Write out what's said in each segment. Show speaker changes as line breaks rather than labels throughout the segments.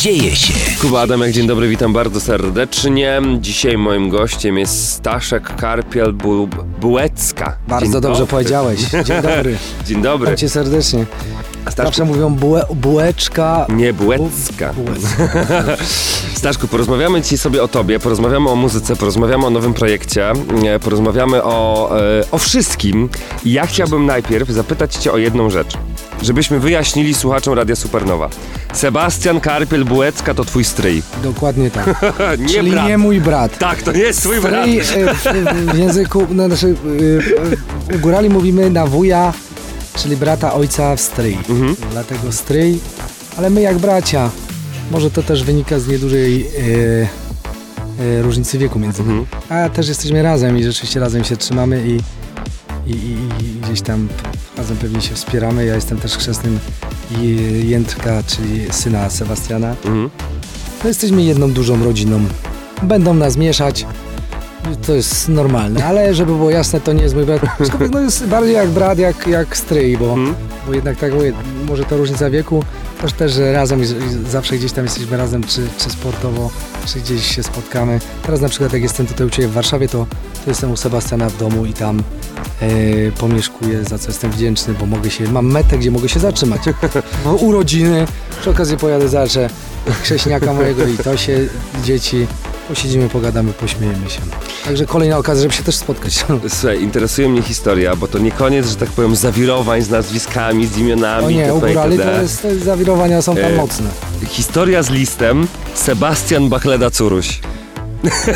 Dzieje się.
Kuba Adamek, dzień dobry, witam bardzo serdecznie. Dzisiaj moim gościem jest Staszek Karpiel Bu Bułecka.
Bardzo
Dzień
dobrze
dobry.
powiedziałeś. Dzień dobry.
Dzień dobry.
Witam cię serdecznie.
Staszku,
Zawsze mówią bułe, bułeczka.
nie Bułecka.
Bu- Bułecka.
Staszku, porozmawiamy dzisiaj sobie o tobie, porozmawiamy o muzyce, porozmawiamy o nowym projekcie, e, porozmawiamy o, e, o wszystkim. I ja chciałbym najpierw zapytać cię o jedną rzecz. Żebyśmy wyjaśnili słuchaczom Radia Supernowa. Sebastian Karpiel Bułecka to twój stryj.
Dokładnie tak.
nie
Czyli
brat.
nie mój brat.
Tak, to nie jest twój brat.
Stryj, e, w, w języku, no, znaczy, u górali mówimy na wuja, czyli brata ojca w stryj.
Mhm.
Dlatego stryj, ale my jak bracia. Może to też wynika z niedużej e, różnicy wieku między nami.
Mhm.
A też jesteśmy razem i rzeczywiście razem się trzymamy i, i, i, i gdzieś tam razem pewnie się wspieramy. Ja jestem też chrzestnym Jędrka, czyli syna Sebastiana.
Mhm.
No jesteśmy jedną dużą rodziną. Będą nas mieszać. To jest normalne, ale żeby było jasne, to nie jest mój brat. Aczkolwiek no jest bardziej jak brat, jak, jak stryj, bo,
Mhm.
bo jednak tak mówię, może to różnica wieku, też też, że razem i i zawsze gdzieś tam jesteśmy razem, czy, czy sportowo, czy gdzieś się spotkamy. Teraz na przykład jak jestem tutaj u Ciebie w Warszawie, to, to jestem u Sebastiana w domu i tam e, pomieszkuję, za co jestem wdzięczny, bo mogę się, mam metę, gdzie mogę się zatrzymać. Bo urodziny, przy okazji pojadę zawsze chrześniaka mojego i to się, dzieci, posiedzimy, pogadamy, pośmiejemy się. Także kolejna okazja, żeby się też spotkać.
Słuchaj, interesuje mnie historia, bo to nie koniec, że tak powiem, zawirowań z nazwiskami, z imionami.
O nie,
itp.,
u górali to jest, to jest zawirowania są tam
E,
mocne.
Historia z listem Sebastian Bachleda-Curuś.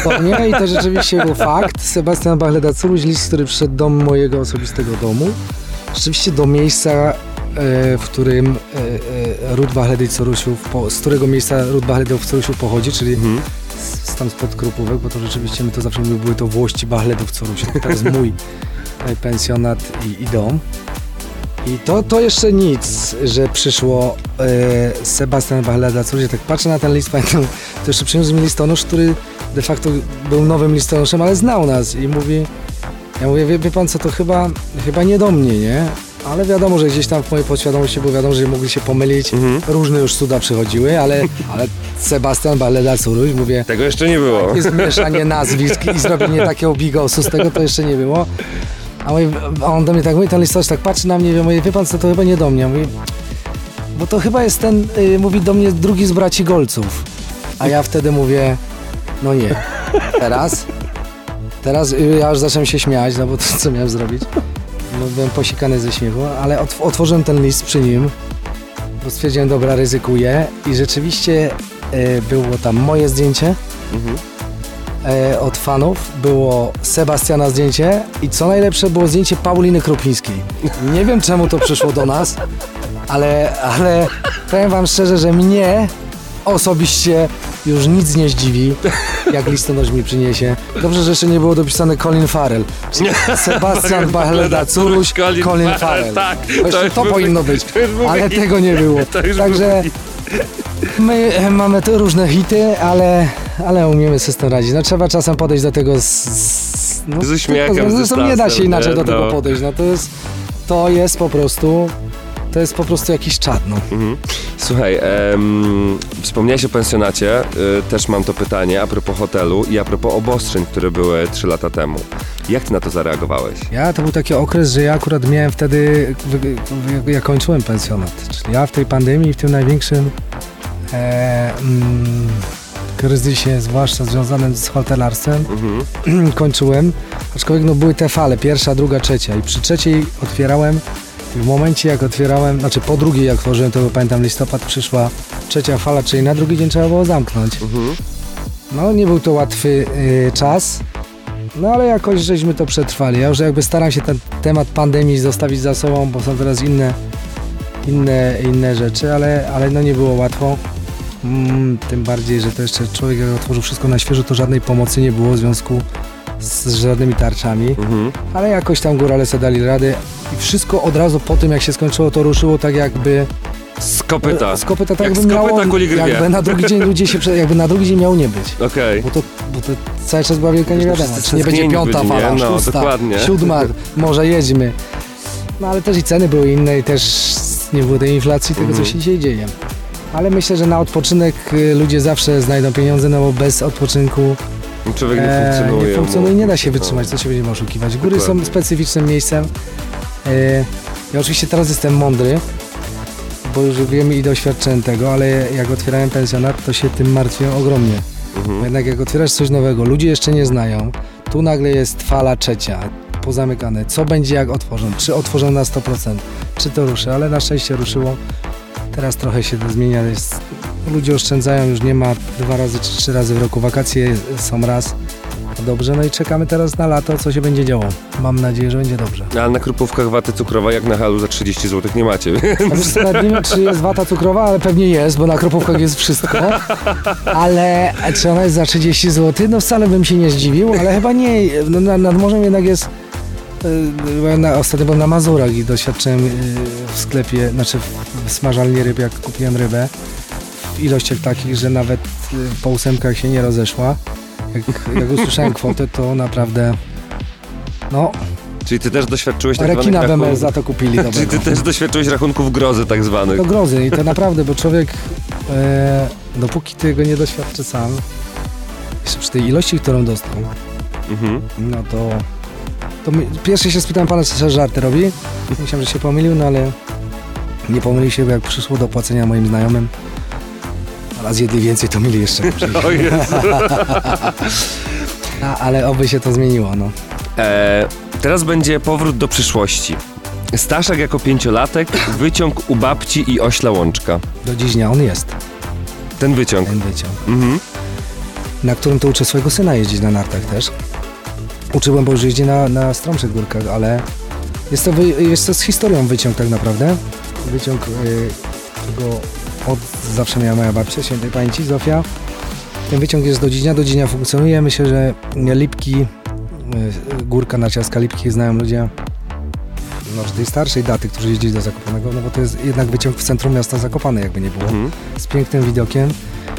To nie i to rzeczywiście był fakt. Sebastian Bachleda Curuś, list, który przyszedł do mojego osobistego domu. Rzeczywiście do miejsca, e, w którym e, e, ród Bachledy Curusiów, po, z którego miejsca ród Bachledów Curusiów pochodzi, czyli
Mhm.
Tam spod Krupówek, bo to rzeczywiście my to zawsze mówimy, były to włości Bachledów Curusiów. To jest mój pensjonat i, i dom. I to, to jeszcze nic, że przyszło e, Sebastian Bachleda Curuś. Ja tak patrzę na ten list, pamiętam, to jeszcze przyniósł mi listonosz, który de facto był nowym listonoszem, ale znał nas i mówi, ja mówię, wie, wie pan co, to chyba, chyba nie do mnie, nie? Ale wiadomo, że gdzieś tam w mojej podświadomości było wiadomo, że mogli się pomylić.
Mhm.
Różne już cuda przychodziły, ale, ale Sebastian Baleda Curuś, mówię,
Tego jeszcze nie było.
jest mieszanie nazwisk i zrobienie takiego bigosu z tego, to jeszcze nie było. A, a on do mnie tak mówi, ten listonosz tak patrzy na mnie i mówi, wie pan co, to chyba nie do mnie. Mówi, bo to chyba jest ten, y, mówi do mnie drugi z braci Golców. A ja wtedy mówię, no nie. Teraz? Teraz y, ja już zacząłem się śmiać, no bo to co miałem zrobić? No, byłem posikany ze śmiechu, ale otw- otworzyłem ten list przy nim, bo stwierdziłem, dobra, ryzykuję i rzeczywiście y, było tam moje zdjęcie,
Mhm.
e, od fanów było Sebastiana zdjęcie i co najlepsze było zdjęcie Pauliny Krupińskiej. Nie wiem czemu to przyszło do nas, ale, ale powiem wam szczerze, że mnie osobiście już nic nie zdziwi, jak listonosz mi przyniesie. Dobrze, że jeszcze nie było dopisane Colin Farrell. Sebastian Bachleda Curuś,
Colin
Colin,
Farrell, tak.
To,
To
to powinno być, ale tego nie było. Także my e, mamy tu różne hity, ale, ale umiemy sobie z tym radzić. No trzeba czasem podejść do tego z... z no,
Z uśmiechem,
tylko-
z
Zresztą nie da się inaczej
nie?
do tego
No.
podejść. No to jest, to jest po prostu... To jest po prostu jakiś czad, no.
Mhm. Słuchaj, em, wspomniałeś o pensjonacie, y, też mam to pytanie a propos hotelu i a propos obostrzeń, które były 3 lata temu. Jak ty na to zareagowałeś?
Ja to był taki okres, że ja akurat miałem wtedy, ja kończyłem pensjonat. Czyli ja w tej pandemii, w tym największym e, mm, kryzysie, zwłaszcza związanym z hotelarstwem,
Mhm.
kończyłem. Aczkolwiek no, były te fale, pierwsza, druga, trzecia. I przy trzeciej otwierałem, w momencie jak otwierałem, znaczy po drugiej jak otworzyłem, to pamiętam listopad, przyszła trzecia fala, czyli na drugi dzień trzeba było zamknąć.
Mhm.
No nie był to łatwy y, czas, no ale jakoś żeśmy to przetrwali. Ja już jakby staram się ten temat pandemii zostawić za sobą, bo są teraz inne, inne, inne rzeczy, ale, ale no nie było łatwo. Mm, tym bardziej, że to jeszcze człowiek jak otworzył wszystko na świeżo, to żadnej pomocy nie było w związku z żadnymi tarczami.
Mhm.
Ale jakoś tam górale sobie dali radę i wszystko od razu po tym, jak się skończyło, to ruszyło tak jakby...
Z kopyta.
Z kopyta, tak
Jak
jakby miało, jakby na drugi dzień ludzie się, jakby na drugi dzień miało nie być.
Okej.
Bo to, bo to cały czas była wielka niewiadoma. Czy nie będzie piąta
nie?
fala,
No,
szósta,
dokładnie.
siódma, może jedźmy. No ale też i ceny były inne i też nie było tej inflacji, tego
Mhm.
co się dzisiaj dzieje. Ale myślę, że na odpoczynek y, ludzie zawsze znajdą pieniądze, no bo bez odpoczynku
Człowiek nie
e,
funkcjonuje.
nie funkcjonuje, nie da się wytrzymać, co się będziemy oszukiwać. Góry
Dokładnie.
są specyficznym miejscem. E, ja oczywiście teraz jestem mądry, bo już wiem i doświadczyłem tego, ale jak otwierałem pensjonat, to się tym martwię ogromnie.
Mhm.
Jednak jak otwierasz coś nowego, ludzie jeszcze nie znają, tu nagle jest fala trzecia, pozamykane. Co będzie jak otworzą? Czy otworzą na 100%? Czy to ruszy? Ale na szczęście ruszyło. Teraz trochę się to zmienia. Jest, ludzie oszczędzają, już nie ma dwa razy czy trzy razy w roku. Wakacje są raz. Dobrze, no i czekamy teraz na lato, co się będzie działo. Mam nadzieję, że będzie dobrze.
Ale na krupówkach waty cukrowej jak na halu za 30 zł nie macie.
Co, nawet nie wiem, czy jest wata cukrowa, ale pewnie jest, bo na kropówkach jest wszystko. Ale czy ona jest za 30 zł? No wcale bym się nie zdziwił, ale chyba nie. No, na- nad morzem jednak jest... Na, ostatnio byłem na Mazurach i doświadczyłem y, w sklepie, znaczy w, smażalni ryb, jak kupiłem rybę w ilościach takich, że nawet y, po ósemkach się nie rozeszła. Jak, jak usłyszałem kwotę, to naprawdę... No,
Czyli ty też doświadczyłeś tak
rekina
zwanych rachunków...
Za to kupili
Czyli
dobrego.
ty też doświadczyłeś rachunków grozy tak zwanych.
Do grozy i to naprawdę, bo człowiek e, dopóki tego nie doświadczy sam, jeszcze przy tej ilości, którą dostał,
Mhm.
no to, to my, pierwszy się spytałem pana, czy żarty robi. Myślałem, że się pomylił, no ale nie pomylił się, bo jak przyszło do płacenia moim znajomym, a zjedli więcej, to mieli jeszcze.
O Jezu.
A, ale oby się to zmieniło, no.
E, teraz będzie powrót do przyszłości. Staszek jako pięciolatek, wyciąg u babci i ośla łączka.
Do dziś dnia on jest,
Ten wyciąg.
ten wyciąg.
Mhm.
na którym to uczę swojego syna jeździć na nartach też. Uczyłem, bo już jeździ na, na stromszych górkach, ale jest to, wy, jest to z historią wyciąg tak naprawdę. Wyciąg, y, którego od zawsze miała moja babcia, świętej pamięci, Zofia. Ten wyciąg jest do dziś dnia, do dziś dnia funkcjonuje. Myślę, że Lipki, y, górka narciarska Lipki znają ludzie może tej starszej daty, którzy jeździli do Zakopanego, no bo to jest jednak wyciąg w centrum miasta Zakopane, jakby nie było
Mhm.
z pięknym widokiem.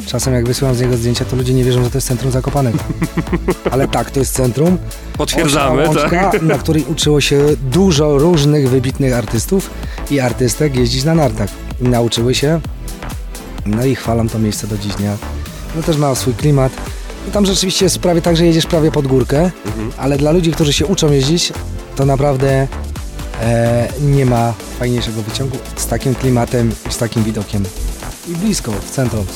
Czasem jak wysyłam z niego zdjęcia, to ludzie nie wierzą, że to jest centrum Zakopanego. Ale tak, to jest centrum.
Potwierdzamy,
Łączka,
tak?
na której uczyło się dużo różnych wybitnych artystów i artystek jeździć na nartach. I nauczyły się. No i chwalam to miejsce do dziś dnia. No też ma swój klimat. I tam rzeczywiście jest prawie tak, że jedziesz prawie pod górkę,
Mhm.
ale dla ludzi, którzy się uczą jeździć, to naprawdę e, nie ma fajniejszego wyciągu z takim klimatem i z takim widokiem. I blisko, w centrum.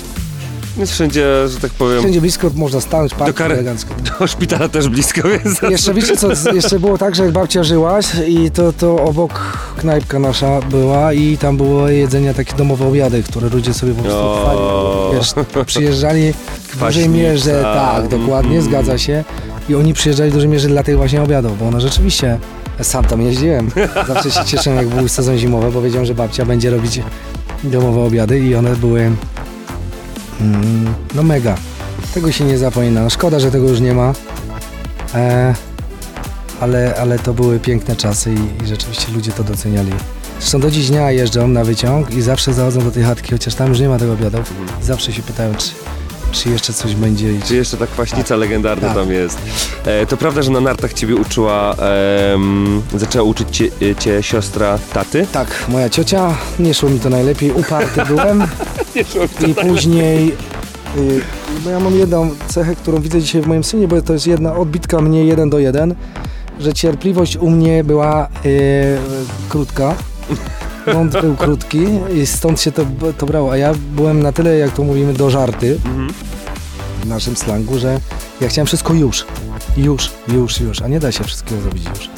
Jest wszędzie, że tak powiem,
Wszędzie blisko można stanąć, park
kary-
elegancko.
do szpitala też blisko, więc...
Jeszcze wiecie co, jeszcze było tak, że jak babcia żyła i to, to obok knajpka nasza była i tam było jedzenie takie domowe obiady, które ludzie sobie po prostu
O.
chwali. Wiesz, przyjeżdżali w dużej mierze, tak, dokładnie,
Mhm.
zgadza się. I oni przyjeżdżali w dużej mierze dla tych właśnie obiadów, bo one rzeczywiście, sam tam jeździłem. Zawsze się cieszyłem, jak był sezon zimowy, bo wiedziałem, że babcia będzie robić domowe obiady i one były mm, no mega. Tego się nie zapomina. No szkoda, że tego już nie ma. E, ale, ale to były piękne czasy i, i rzeczywiście ludzie to doceniali. Zresztą do dziś dnia jeżdżą na wyciąg i zawsze zachodzą do tej chatki, chociaż tam już nie ma tego obiadów. I zawsze się pytają, czy, czy jeszcze coś będzie.
Czy jeszcze ta kwaśnica legendarna
Tak.
tam jest? E, to prawda, że na nartach ciebie uczyła, em, zaczęła uczyć cię, e, cię siostra taty?
Tak, moja ciocia, nie szło mi to najlepiej, uparty byłem i później, y, bo ja mam jedną cechę, którą widzę dzisiaj w moim synie, bo to jest jedna odbitka mnie jeden do jeden, że cierpliwość u mnie była y, krótka, ląd był krótki i stąd się to, to brało, a ja byłem na tyle, jak to mówimy, do żarty
Mhm.
w naszym slangu, że ja chciałem wszystko już, już, już, już, a nie da się wszystkiego zrobić już.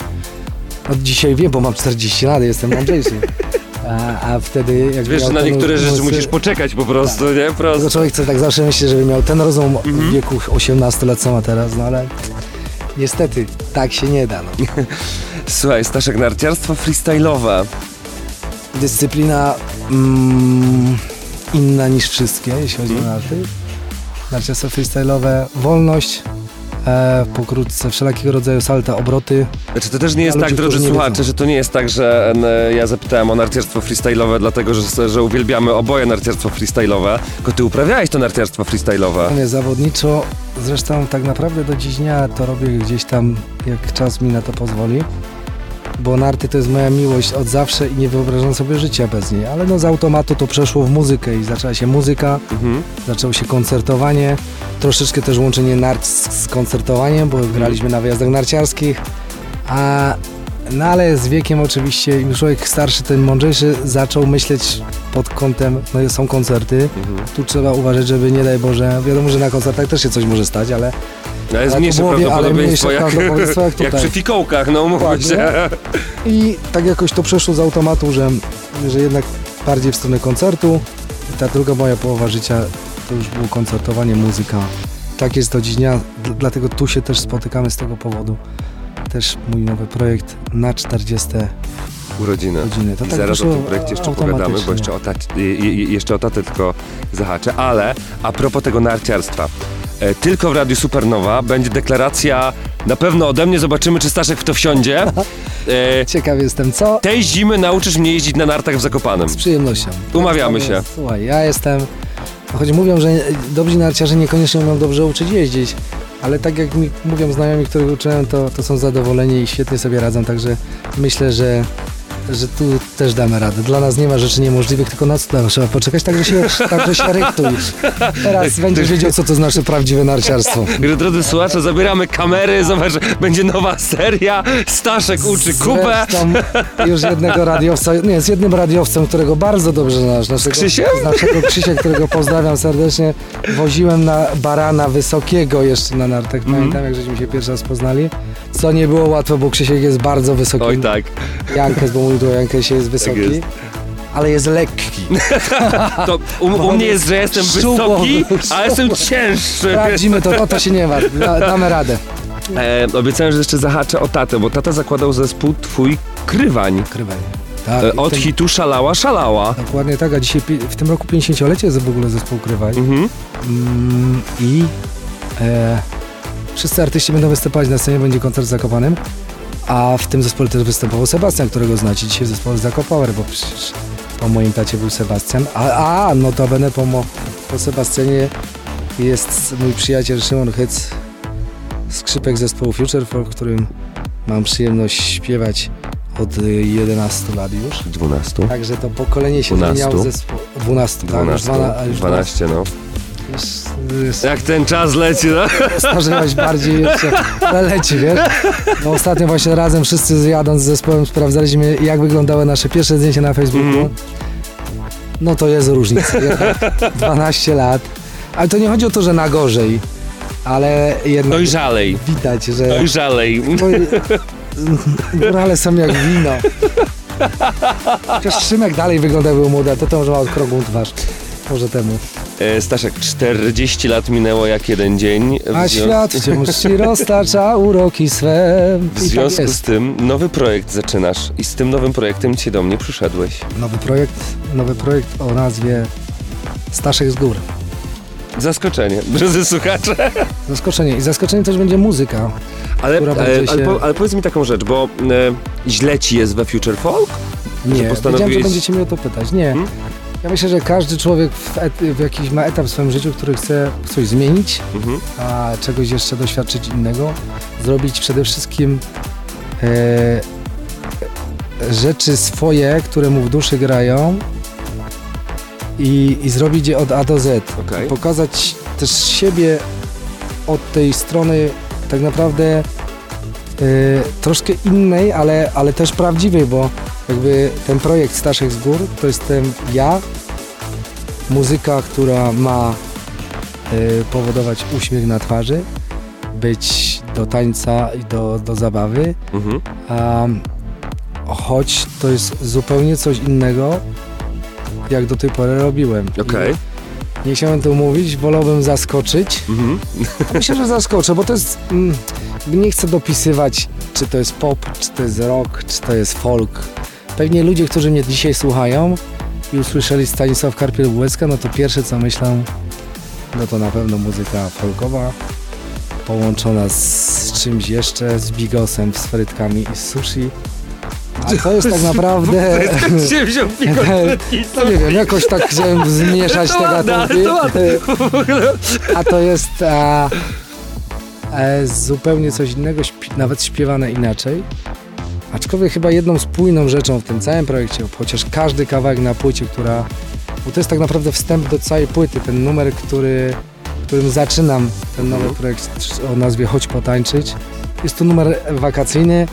Od dzisiaj wiem, bo mam 40 lat, jestem mądrzejszy. A, a wtedy jak
Wiesz, na niektóre rzeczy musisz poczekać po prostu, nie?
Tylko
Prosto.
człowiek chce tak zawsze myśli, żeby miał ten rozum w wieku 18 lat, co ma teraz, no ale niestety tak się nie da. No.
Słuchaj, Staszek, narciarstwo freestyle'owe.
Dyscyplina mm, inna niż wszystkie, jeśli chodzi o narty. Narciarstwo freestyle'owe, wolność, e, pokrótce wszelkiego rodzaju salta, obroty.
Znaczy to też nie jest
Dla
tak,
ludzi,
drodzy
którzy nie
słuchacze,
wiedzą.
że to nie jest tak, że e, ja zapytałem o narciarstwo freestyle'owe, dlatego że, że uwielbiamy oboje narciarstwo freestyle'owe, tylko ty uprawiałeś to narciarstwo freestyle'owe.
Natomiast zawodniczo, zresztą tak naprawdę do dziś dnia to robię gdzieś tam, jak czas mi na to pozwoli. Bo narty to jest moja miłość od zawsze i nie wyobrażam sobie życia bez niej. Ale no z automatu to przeszło w muzykę i zaczęła się muzyka,
Mhm.
zaczęło się koncertowanie, troszeczkę też łączenie nart z, z koncertowaniem, bo graliśmy na wyjazdach narciarskich, a no ale z wiekiem oczywiście im człowiek starszy, ten mądrzejszy zaczął myśleć pod kątem, no są koncerty,
Mhm.
tu trzeba uważać, żeby nie daj Boże, wiadomo, że na koncertach też się coś może stać, ale
Ale jest mniejsze
było wie- ale
prawdopodobieństwo,
mniejsze
jak,
prawdopodobieństwo jak
jak przy fikołkach, no umówmy się.
i tak jakoś to przeszło z automatu, że, że jednak bardziej w stronę koncertu i ta druga moja połowa życia to już było koncertowanie, muzyka. Tak jest do dziś dnia, dlatego tu się też spotykamy z tego powodu. Też mój nowy projekt na 40
Urodziny.
godziny. To
I
tak
zaraz o tym projekcie jeszcze pogadamy, bo jeszcze o, jeszcze o tatę tylko zahaczę, ale a propos tego narciarstwa. E, Tylko w Radiu Supernowa będzie deklaracja, na pewno ode mnie, zobaczymy czy Staszek w to wsiądzie. E,
Ciekaw jestem co,
Tej zimy nauczysz mnie jeździć na nartach w Zakopanem.
z przyjemnością.
Umawiamy się.
Słuchaj, ja jestem. Choć mówią, że dobrzy narciarze niekoniecznie umią dobrze uczyć jeździć, ale tak jak mi mówią znajomi, których uczyłem, to, to są zadowoleni i świetnie sobie radzą, także myślę, że, że tu też damy radę. Dla nas nie ma rzeczy niemożliwych, tylko na co trzeba poczekać, także się, także się rychtuj. Teraz będziesz wiedział, co to znaczy prawdziwe narciarstwo.
Drodzy słuchacze, zabieramy kamery, zobacz, będzie nowa seria, Staszek uczy.
Zresztą już jednego radiowca, nie, z jednym radiowcem, którego bardzo dobrze znasz. Naszego,
Krzysiem?
Z naszego Krzysia, którego pozdrawiam serdecznie. Woziłem na barana wysokiego jeszcze na nartach.
Mhm.
Pamiętam, jak żeśmy się pierwszy raz poznali. Co nie było łatwo, bo Krzysiek jest bardzo wysoki.
Oj tak,
Jankes, bo że Jankes jest wysoki.
jest.
Ale jest lekki.
to u, u mnie jest, że jestem
Szczupło.
wysoki, a jestem cięższy.
Sprawdzimy to, o to się nie ma. Da, damy radę.
E, obiecałem, że jeszcze zahaczę o tatę, bo tata zakładał zespół Twój Krywań.
Tak,
E,
i
od
ten-
hitu Szalała, Szalała.
Dokładnie tak, a dzisiaj pi- w tym roku 50-lecie jest w ogóle zespół Krywań.
Mhm.
Mm, I e, wszyscy artyści będą występować na scenie, będzie koncert w Zakopanem. A w tym zespole też występował Sebastian, którego znacie dzisiaj w zespole Zakopower, bo przecież po moim tacie był Sebastian. A, a notabene po, mo, po Sebastianie jest mój przyjaciel Szymon Hyc, skrzypek zespołu Future Folk, w którym mam przyjemność śpiewać od y, 11 lat już.
12.
Także to pokolenie się
12.
zmieniało zespół. 12, tak, już
12,
12, już
12, no.
Już
Jak ten czas leci, no.
starzewać bardziej jeszcze, ale leci, wiesz? No ostatnio właśnie razem wszyscy jadąc z zespołem sprawdzaliśmy, jak wyglądały nasze pierwsze zdjęcia na Facebooku.
Mhm.
No to jest różnica. Jednak 12 lat. Ale to nie chodzi o to, że na gorzej, ale jednak
Dojrzalej,
widać, że
dojrzalej.
górale są jak wino. Chociaż Szymek dalej wygląda jak był młody, a to to może ma okrągłą twarz. Może temu.
E, Staszek, 40 lat minęło jak jeden dzień.
A
zwią-
świat wciąż ci roztacza uroki swe.
W
tak
związku
jest.
z tym nowy projekt zaczynasz i z tym nowym projektem dzisiaj do mnie przyszedłeś.
Nowy projekt, nowy projekt o nazwie Staszek z gór.
Zaskoczenie, drodzy słuchacze.
Zaskoczenie. I zaskoczenie też będzie muzyka.
Ale,
będzie
ale,
się-
po, ale powiedz mi taką rzecz, bo e, źle ci jest we Future Folk?
Nie, wiedziałem,
postanowiłeś-
że będziecie mnie o to pytać. Nie.
Hmm?
Ja myślę, że każdy człowiek w, et, w jakiś ma etap w swoim życiu, który chce coś zmienić,
Mhm.
a czegoś jeszcze doświadczyć innego, zrobić przede wszystkim e, rzeczy swoje, które mu w duszy grają i, i zrobić je od A do Z.
Okej.
Pokazać też siebie od tej strony tak naprawdę e, troszkę innej, ale, ale też prawdziwej, bo jakby ten projekt Staszek z Gór to jestem ja, muzyka, która ma e, powodować uśmiech na twarzy, być do tańca i do, do zabawy,
Mhm.
a choć to jest zupełnie coś innego, jak do tej pory robiłem.
Okej.
I Nie chciałem to mówić, wolałbym zaskoczyć.
Mhm.
Myślę, że zaskoczę, bo to jest. Mm, nie chcę dopisywać, czy to jest pop, czy to jest rock, czy to jest folk. Pewnie ludzie, którzy mnie dzisiaj słuchają, i usłyszeli Stanisław Karpiel-Błecka, no to pierwsze co myślą, no to na pewno muzyka folkowa, połączona z czymś jeszcze, z bigosem, z frytkami i z sushi. A to jest tak naprawdę...
Gdzie wziął
No nie wiem, jakoś tak chciałem zmieszać te gatunki.
ładne.
A to jest a, e, zupełnie coś innego, nawet śpiewane inaczej. Aczkolwiek chyba jedną spójną rzeczą w tym całym projekcie, chociaż każdy kawałek na płycie, która... Bo to jest tak naprawdę wstęp do całej płyty, ten numer, który, którym zaczynam ten nowy
Mhm.
projekt o nazwie Chodź potańczyć. Jest to numer wakacyjny,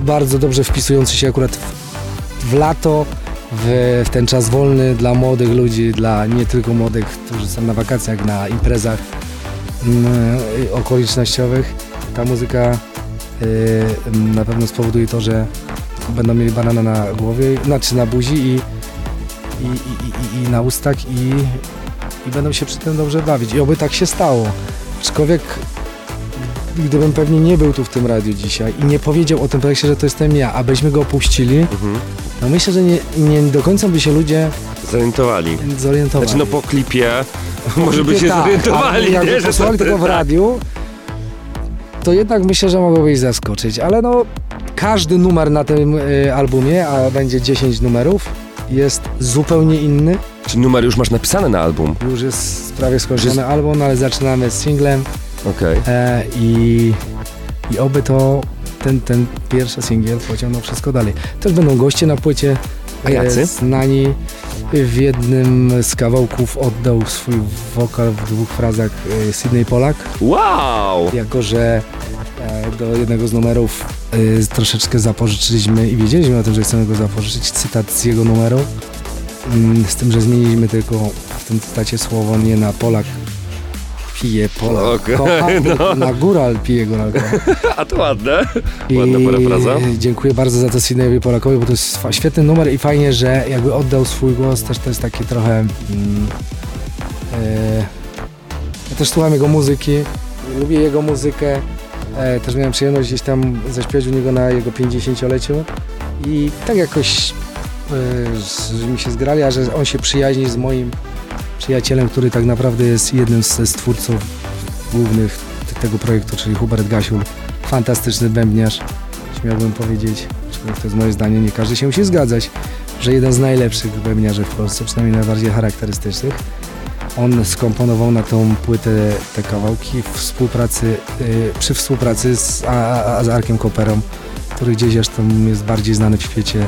bardzo dobrze wpisujący się akurat w, w lato, w, w ten czas wolny dla młodych ludzi, dla nie tylko młodych, którzy są na wakacjach, na imprezach mm, okolicznościowych. Ta muzyka na pewno spowoduje to, że będą mieli banana na głowie, znaczy na buzi i, i, i, i, na ustach i, i będą się przy tym dobrze bawić. I oby tak się stało. Aczkolwiek gdybym pewnie nie był tu w tym radiu dzisiaj i nie powiedział o tym projekcie, że to jestem ja, abyśmy go opuścili,
Mhm.
no myślę, że nie, nie do końca by się ludzie
Zorientowali.
zorientowali.
Znaczy no po klipie może by się
tak,
zorientowali,
ale
nie? Że to-
tego w
tak.
radiu, to jednak myślę, że mogłoby ich zaskoczyć, ale no każdy numer na tym y, albumie, a będzie 10 numerów, jest zupełnie inny.
Czy numer już masz napisany na album?
Już jest prawie skończony album, no ale zaczynamy z singlem
Okej.
e, i, i oby to ten, ten pierwszy singiel pociągnął wszystko dalej. Też będą goście na płycie.
A jacy?
E, znani w jednym z kawałków oddał swój wokal w dwóch frazach e, Sydney Polak,
Wow!
jako że e, do jednego z numerów e, troszeczkę zapożyczyliśmy i wiedzieliśmy o tym, że chcemy go zapożyczyć, cytat z jego numeru, Mm, z tym, że zmieniliśmy tylko w tym cytacie słowo nie na Polak pije Polak kocha,
no.
na góral pije góral.
A to ładne. Ładna parafraza.
dziękuję bardzo za to Sydneyowi Polakowi, bo to jest świetny numer i fajnie, że jakby oddał swój głos, też to jest takie trochę... Mm, e, ja też słucham jego muzyki, lubię jego muzykę, e, też miałem przyjemność gdzieś tam zaśpiewać u niego na jego 50-leciu i tak jakoś e, że mi się zgrali, a że on się przyjaźni z moim przyjacielem, który tak naprawdę jest jednym z, z twórców głównych tego projektu, czyli Hubert Gasiul, fantastyczny bębniarz, śmiałbym powiedzieć, to jest moje zdanie, nie każdy się musi zgadzać, że jeden z najlepszych bębniarzy w Polsce, przynajmniej najbardziej charakterystycznych. On skomponował na tą płytę te kawałki współpracy, y, przy współpracy z, a, a, z Arkiem Koperą, który gdzieś zresztą jest bardziej znany w świecie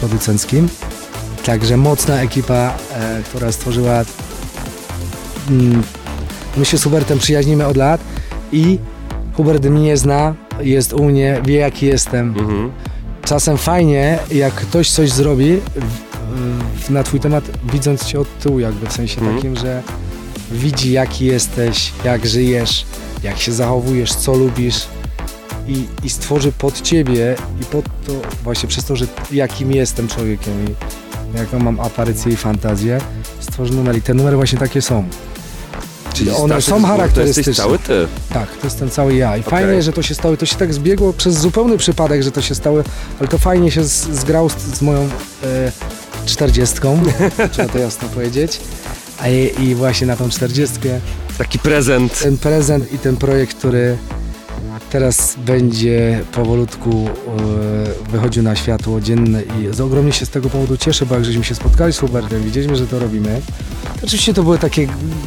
producenckim. Także mocna ekipa, e, która stworzyła. Mm, my się z Hubertem przyjaźnimy od lat i Hubert mnie zna, jest u mnie, wie jaki jestem.
Mhm.
Czasem fajnie, jak ktoś coś zrobi w, w, na twój temat, widząc cię od tyłu, jakby w sensie
Mhm.
takim, że widzi jaki jesteś, jak żyjesz, jak się zachowujesz, co lubisz i, i stworzy pod ciebie i pod to właśnie przez to, że jakim jestem człowiekiem i jaką mam aparycję i fantazję, stworzy numer i te numery właśnie takie są.
Czyli
One są
To
charakterystyczne.
jesteś cały ty.
Tak, to jest ten cały ja. I
Okej.
fajnie, że to się stało. To się tak zbiegło przez zupełny przypadek, że to się stało, ale to fajnie się z, zgrało z, z moją e, czterdziestką, trzeba to jasno powiedzieć. A i, I właśnie na tą czterdziestkę
Taki prezent.
ten prezent i ten projekt, który teraz będzie powolutku e, wychodził na światło dzienne i z- ogromnie się z tego powodu cieszę, bo jak żeśmy się spotkali z Hubertem, widzieliśmy, że to robimy. Oczywiście to były takie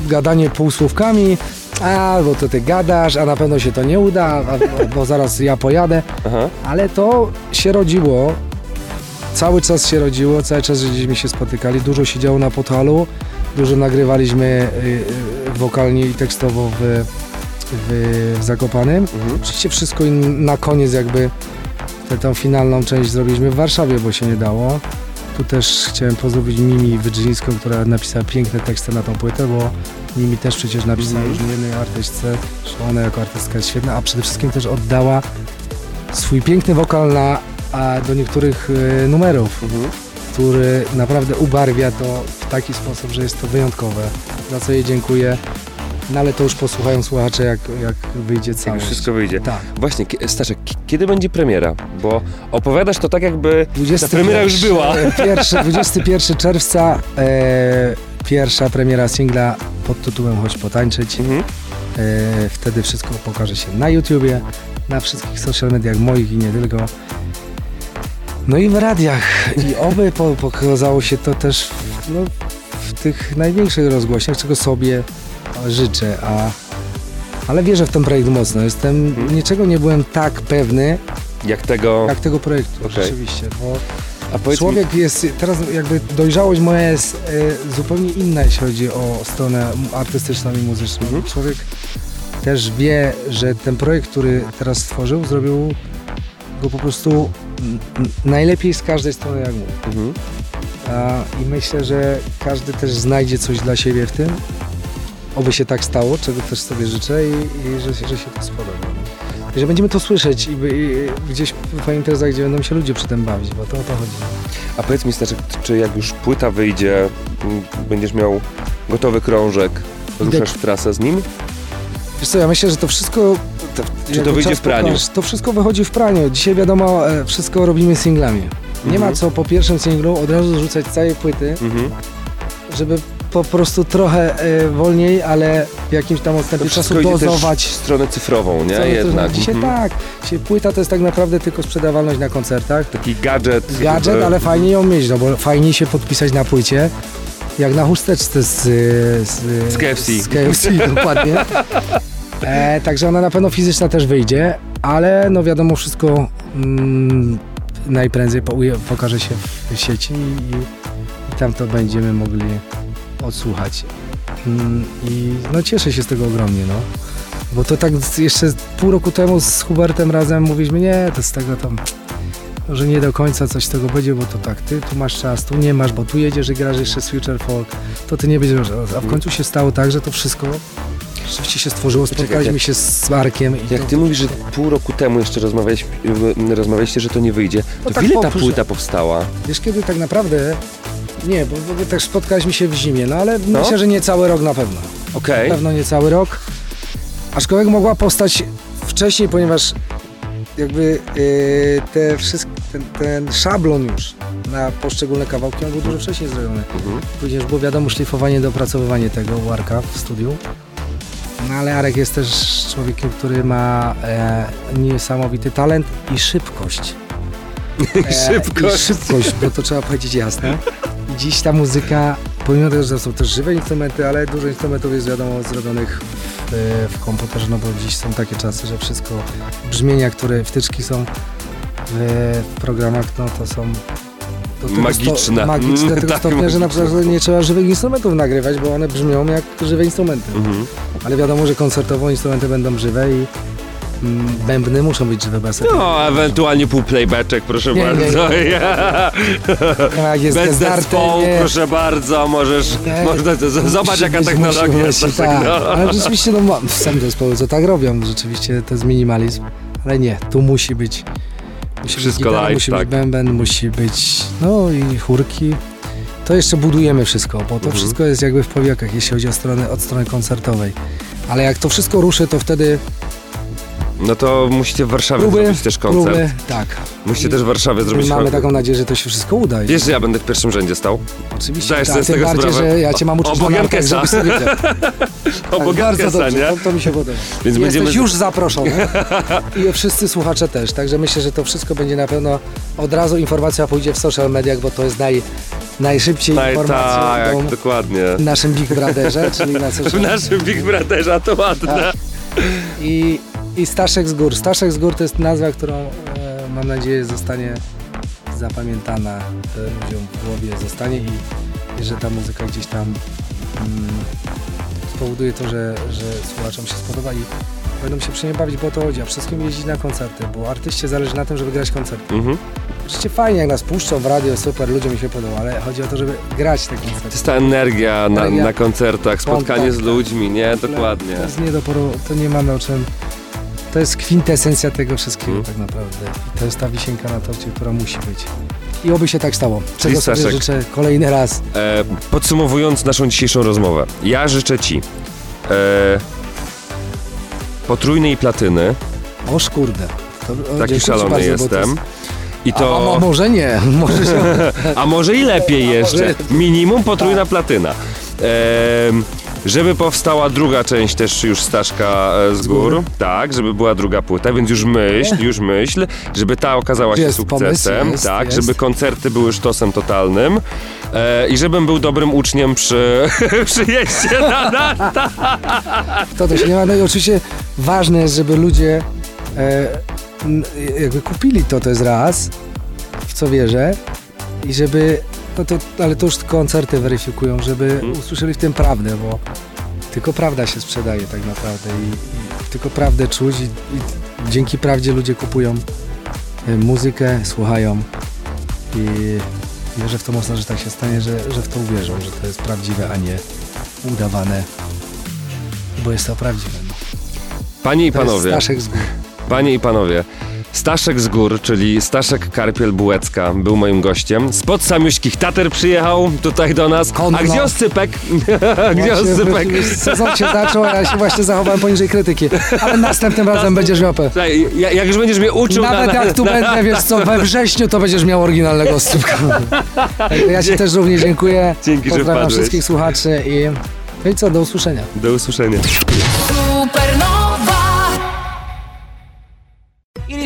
gadanie półsłówkami, a bo to ty gadasz, a na pewno się to nie uda, a, bo zaraz ja pojadę,
Aha.
ale to się rodziło, cały czas się rodziło, cały czas żeśmy się spotykali, dużo się działo na Podhalu, dużo nagrywaliśmy y, y, wokalnie i tekstowo w, w, w Zakopanym.
Mhm.
Oczywiście wszystko in, na koniec jakby tę tą finalną część zrobiliśmy w Warszawie, bo się nie dało. Tu też chciałem pozdrowić Mimi Wydrzyńską, która napisała piękne teksty na tą płytę, bo Mimi też przecież napisała
Mhm.
już nie jednej artystce, że ona jako artystka jest świetna, a przede wszystkim też oddała swój piękny wokal na, a do niektórych y, numerów,
Mhm.
który naprawdę ubarwia to w taki sposób, że jest to wyjątkowe. Za co jej dziękuję. No ale to już posłuchają słuchacze, jak, jak wyjdzie
Jak
całość.
wszystko wyjdzie.
Tak.
Właśnie, kie- Staszek, k- kiedy będzie premiera? Bo opowiadasz to tak jakby ta
21
premiera już była.
Pierwszy, 21 czerwca e, pierwsza premiera singla pod tytułem Chodź potańczyć.
Mhm.
E, wtedy wszystko pokaże się na YouTubie, na wszystkich social mediach moich i nie tylko. No i w radiach. I oby po, pokazało się to też w, no, w tych największych rozgłośniach, czego sobie życzę. A, ale wierzę w ten projekt mocno. Jestem,
Mhm.
niczego nie byłem tak pewny,
Jak tego...
jak tego projektu.
Okej.
Rzeczywiście. Bo
A powiedz mi,
Człowiek jest, teraz jakby dojrzałość moja jest e, zupełnie inna, jeśli chodzi o stronę artystyczną i muzyczną.
Mhm.
Człowiek też wie, że ten projekt, który teraz stworzył, zrobił go po prostu n- n- najlepiej z każdej strony, jak mógł.
Mhm.
A, I myślę, że każdy też znajdzie coś dla siebie w tym. Oby się tak stało, czego też sobie życzę i, i że, że się to spodoba. I że będziemy to słyszeć i, i gdzieś w imprezach, gdzie będą się ludzie przy tym bawić, bo to o to chodzi.
A powiedz mi, Staszek, czy jak już płyta wyjdzie, będziesz miał gotowy krążek, ruszasz w trasę z nim?
Wiesz co, ja myślę, że to wszystko... To,
Czy to wyjdzie w praniu?
pokaże, to wszystko wychodzi w praniu. Dzisiaj wiadomo, e, wszystko robimy singlami. Nie
Mhm.
ma co po pierwszym singlu od razu rzucać całej płyty,
Mhm.
żeby po prostu trochę e, wolniej, ale w jakimś tam odstępie czasu
idzie też
dozować.
w stronę cyfrową, nie?
Tu-
Jednak.
Dzisiaj
Mhm.
tak. Dzisiaj płyta to jest tak naprawdę tylko sprzedawalność na koncertach.
Taki gadżet.
Gadżet, ale fajnie ją mieć, no bo fajnie się podpisać na płycie, jak na chusteczce z, z,
Z KFC.
Z KFC, dokładnie. E, także ona na pewno fizyczna też wyjdzie, ale no wiadomo, wszystko mm, najprędzej po, pokaże się w sieci i, i tam to będziemy mogli odsłuchać. Mm, I no cieszę się z tego ogromnie, no. Bo to tak jeszcze pół roku temu z Hubertem razem mówiliśmy, nie, to z tego tam, że nie do końca coś z tego będzie, bo to tak, ty tu masz czas, tu nie masz, bo tu jedziesz i grasz jeszcze z Future Folk, to ty nie będziesz, a w końcu się stało tak, że to wszystko rzeczywiście się stworzyło, spotkaliśmy
jak-
się z Markiem
Jak
to,
ty mówisz, że pół roku temu jeszcze rozmawialiśmy, rozmawialiście, że to nie wyjdzie, to
No tak
ile ta płyta powstała?
wiesz kiedy tak naprawdę, nie, bo, bo też spotkaliśmy się w zimie, no ale
No.
myślę, że nie cały rok na pewno.
Okej.
Na pewno nie cały rok. Aczkolwiek mogła powstać wcześniej, ponieważ jakby yy, te wszystkie, ten, ten szablon już na poszczególne kawałki on był dużo wcześniej zrobiony.
Mhm.
Później już było wiadomo szlifowanie, dopracowywanie tego u Arka w studiu. No ale Arek jest też człowiekiem, który ma e, niesamowity talent i szybkość. E,
Szybkość.
I szybkość, bo to trzeba powiedzieć jasno. Dziś ta muzyka, pomimo tego, że są też żywe instrumenty, ale dużo instrumentów jest wiadomo zrobionych w, w komputerze, no bo dziś są takie czasy, że wszystko, brzmienia, które wtyczki są w, programach, no to są
Magiczne.
Magiczne do tego
Tak,
stopnia, że na przykład nie trzeba żywych instrumentów nagrywać, bo one brzmią jak żywe instrumenty.
Mhm.
Ale wiadomo, że koncertowo instrumenty będą żywe i mm, bębny muszą być żywe bez
No, ewentualnie pół playbaczek, proszę
Nie, nie,
bardzo.
No, jak jest
Bez zespołu,
nie.
proszę bardzo, możesz,
Nie,
można, z- zobacz jaka technologia jest. tak,
tak.
no.
Ale rzeczywiście, no same zespoły co tak robią, rzeczywiście to jest minimalizm. Ale nie, tu musi być. Musi
Wszystko
być gitara,
live,
musi
tak.
być bęben, musi być, no i chórki. To jeszcze budujemy wszystko, bo to
Mhm.
wszystko jest jakby w powiekach, jeśli chodzi o stronę, od strony koncertowej. Ale jak to wszystko ruszy, to wtedy
No to musicie w Warszawie
próby,
zrobić też koncert.
próby, tak.
Musicie też w Warszawie zrobić
mamy taką nadzieję, że to się wszystko uda.
Wiesz, że ja będę w pierwszym rzędzie stał?
Oczywiście,
zdajesz
tak,
sobie z tego
bardziej,
sprawę?
że ja cię mam
O-
uczyć na
Jankesa.
żebyś wiedział.
Obok
Tak, bardzo dobrze,
nie?
to, to mi się podoba.
Więc
Jesteś
będziemy...
już zaproszony i wszyscy słuchacze też, także myślę, że to wszystko będzie na pewno od razu informacja pójdzie w social mediach, bo to jest naj, najszybciej informacja
tak,
o
dokładnie.
naszym Big Brotherze, czyli na
W naszym Big Brotherze, to ładne.
Tak. I, I Staszek z Gór. Staszek z Gór to jest nazwa, którą e, mam nadzieję zostanie zapamiętana e, ludziom w głowie, zostanie i, i że ta muzyka gdzieś tam mm, spowoduje to, że, że słuchaczom się spodoba i będą się przy niej bawić, bo o to chodzi, a wszystkim jeździć na koncerty, bo artyście zależy na tym, żeby grać koncerty.
Mhm.
Oczywiście fajnie, jak nas puszczą w radio, super, ludziom mi się podoba, ale chodzi o to, żeby grać te
To
koncerty.
jest ta energia na, na koncertach, spotkanie
Kontakt,
z ludźmi, nie?
To
Dokładnie.
jest nie do poru, to nie mamy o czym. To jest kwintesencja tego wszystkiego
Mhm.
tak naprawdę. I to jest ta wisienka na torcie, która musi być. I oby się tak stało. Czego sobie życzę kolejny raz.
E, podsumowując naszą dzisiejszą rozmowę, ja życzę Ci e, potrójnej platyny.
Oż kurde. To, o,
Taki szalony jestem.
jest-
I
A,
to...
a, a może nie, może się...
A może i lepiej jeszcze. Minimum potrójna platyna. Ehm, żeby powstała druga część też już Staszka e, z gór. Tak, żeby była druga płyta, więc już myśl, już myśl, żeby ta okazała się
Jest pomysł,
sukcesem.
jest,
tak,
jest.
żeby koncerty były sztosem totalnym. E, I żebym był dobrym uczniem przy przyjeździe na lata.
To też nie ma. No i oczywiście ważne jest, żeby ludzie e, n- jakby kupili to, to jest raz, w co wierzę, i żeby, no to, ale to już koncerty weryfikują, żeby
Mhm.
usłyszeli w tym prawdę, bo tylko prawda się sprzedaje tak naprawdę i, i tylko prawdę czuć i, i dzięki prawdzie ludzie kupują e, muzykę, słuchają i wierzę w to mocno, że tak się stanie, że, że w to uwierzą, że to jest prawdziwe, a nie udawane, bo jest to prawdziwe. No.
Panie i
To jest
panowie,
Staszek z gór.
panie i panowie, Staszek z gór, czyli Staszek Karpiel-Bułecka był moim gościem. Spod samiuśkich Tater przyjechał tutaj do nas.
Konno.
A gdzie Oscypek? gdzie Oscypek?
Sezon się zaczął, a ja się właśnie zachowałem poniżej krytyki. Ale następnym razem będziesz miał pe-
ja- jak już będziesz mnie uczył
Nawet
na,
jak tu
na,
będę, wiesz co, we wrześniu to będziesz miał oryginalnego oscypka. Także ja ci też również dziękuję.
Dzięki, że
Pozdrawiam
wpadłeś.
wszystkich słuchaczy i no i co, do usłyszenia.
Do usłyszenia.